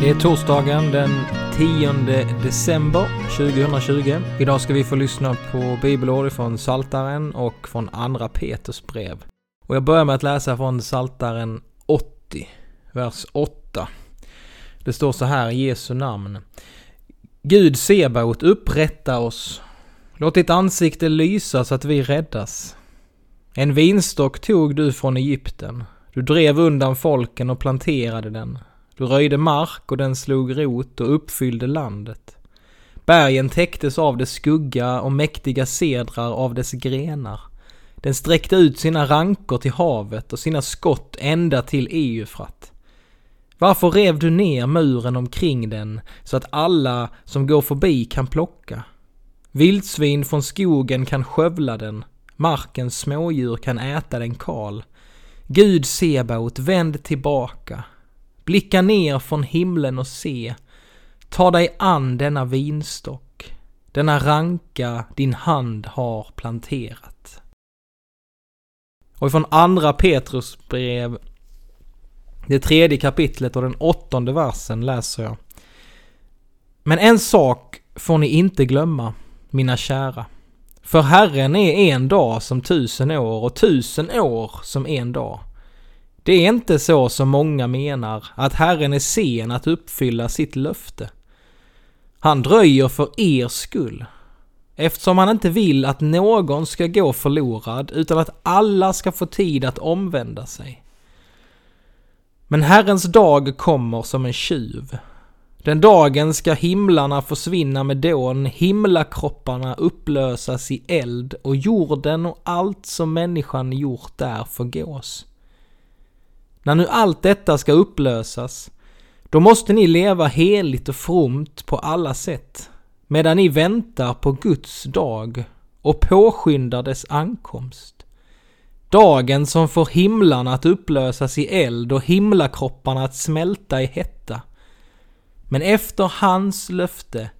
Det är torsdagen den 10 december 2020. Idag ska vi få lyssna på bibelord från Saltaren och från Andra Peters brev. Och jag börjar med att läsa från Saltaren 80, vers 8. Det står så här i Jesu namn. Gud Sebaot, upprätta oss. Låt ditt ansikte lysa så att vi räddas. En vinstock tog du från Egypten. Du drev undan folken och planterade den. Du röjde mark och den slog rot och uppfyllde landet. Bergen täcktes av dess skugga och mäktiga cedrar av dess grenar. Den sträckte ut sina rankor till havet och sina skott ända till Eufrat. Varför rev du ner muren omkring den så att alla som går förbi kan plocka? Vildsvin från skogen kan skövla den, markens smådjur kan äta den kal. Gud Sebaot, vänd tillbaka. Blicka ner från himlen och se. Ta dig an denna vinstock, denna ranka din hand har planterat. Och från andra Petrus brev, det tredje kapitlet och den åttonde versen läser jag. Men en sak får ni inte glömma, mina kära. För Herren är en dag som tusen år och tusen år som en dag. Det är inte så som många menar, att Herren är sen att uppfylla sitt löfte. Han dröjer för er skull, eftersom han inte vill att någon ska gå förlorad, utan att alla ska få tid att omvända sig. Men Herrens dag kommer som en tjuv. Den dagen ska himlarna försvinna med dån, himlakropparna upplösas i eld och jorden och allt som människan gjort där förgås. När nu allt detta ska upplösas, då måste ni leva heligt och fromt på alla sätt, medan ni väntar på Guds dag och påskyndar dess ankomst. Dagen som får himlarna att upplösas i eld och himlakropparna att smälta i hetta. Men efter hans löfte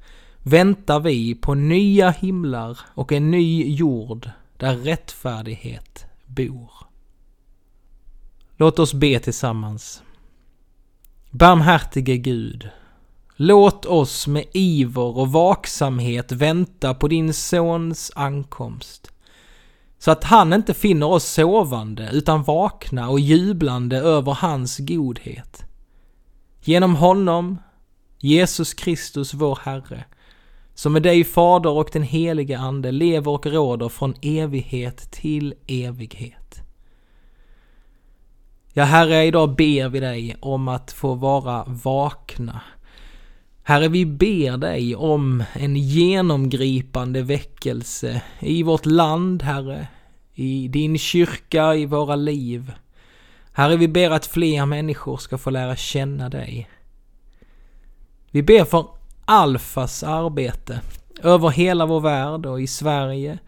väntar vi på nya himlar och en ny jord där rättfärdighet bor. Låt oss be tillsammans. Barmhärtige Gud, låt oss med iver och vaksamhet vänta på din Sons ankomst. Så att han inte finner oss sovande utan vakna och jublande över hans godhet. Genom honom, Jesus Kristus vår Herre, som med dig Fader och den helige Ande lever och råder från evighet till evighet. Ja, Herre, idag ber vi dig om att få vara vakna. Herre, vi ber dig om en genomgripande väckelse i vårt land, Herre, i din kyrka, i våra liv. Herre, vi ber att fler människor ska få lära känna dig. Vi ber för Alfas arbete över hela vår värld och i Sverige.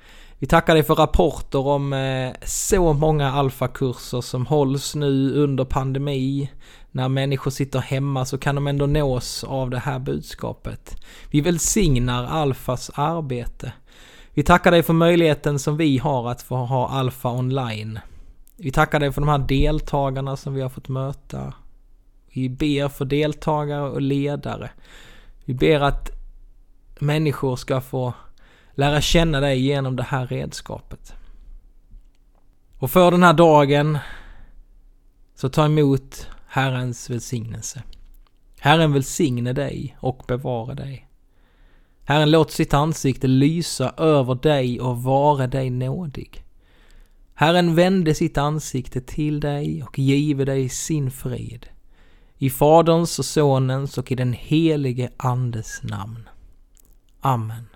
Vi tackar dig för rapporter om eh, så många alfakurser som hålls nu under pandemi. När människor sitter hemma så kan de ändå nås av det här budskapet. Vi välsignar Alfas arbete. Vi tackar dig för möjligheten som vi har att få ha Alfa online. Vi tackar dig för de här deltagarna som vi har fått möta. Vi ber för deltagare och ledare. Vi ber att människor ska få lära känna dig genom det här redskapet. Och för den här dagen så ta emot Herrens välsignelse. Herren välsigne dig och bevara dig. Herren låt sitt ansikte lysa över dig och vara dig nådig. Herren vände sitt ansikte till dig och give dig sin frid. I Faderns och Sonens och i den helige Andes namn. Amen.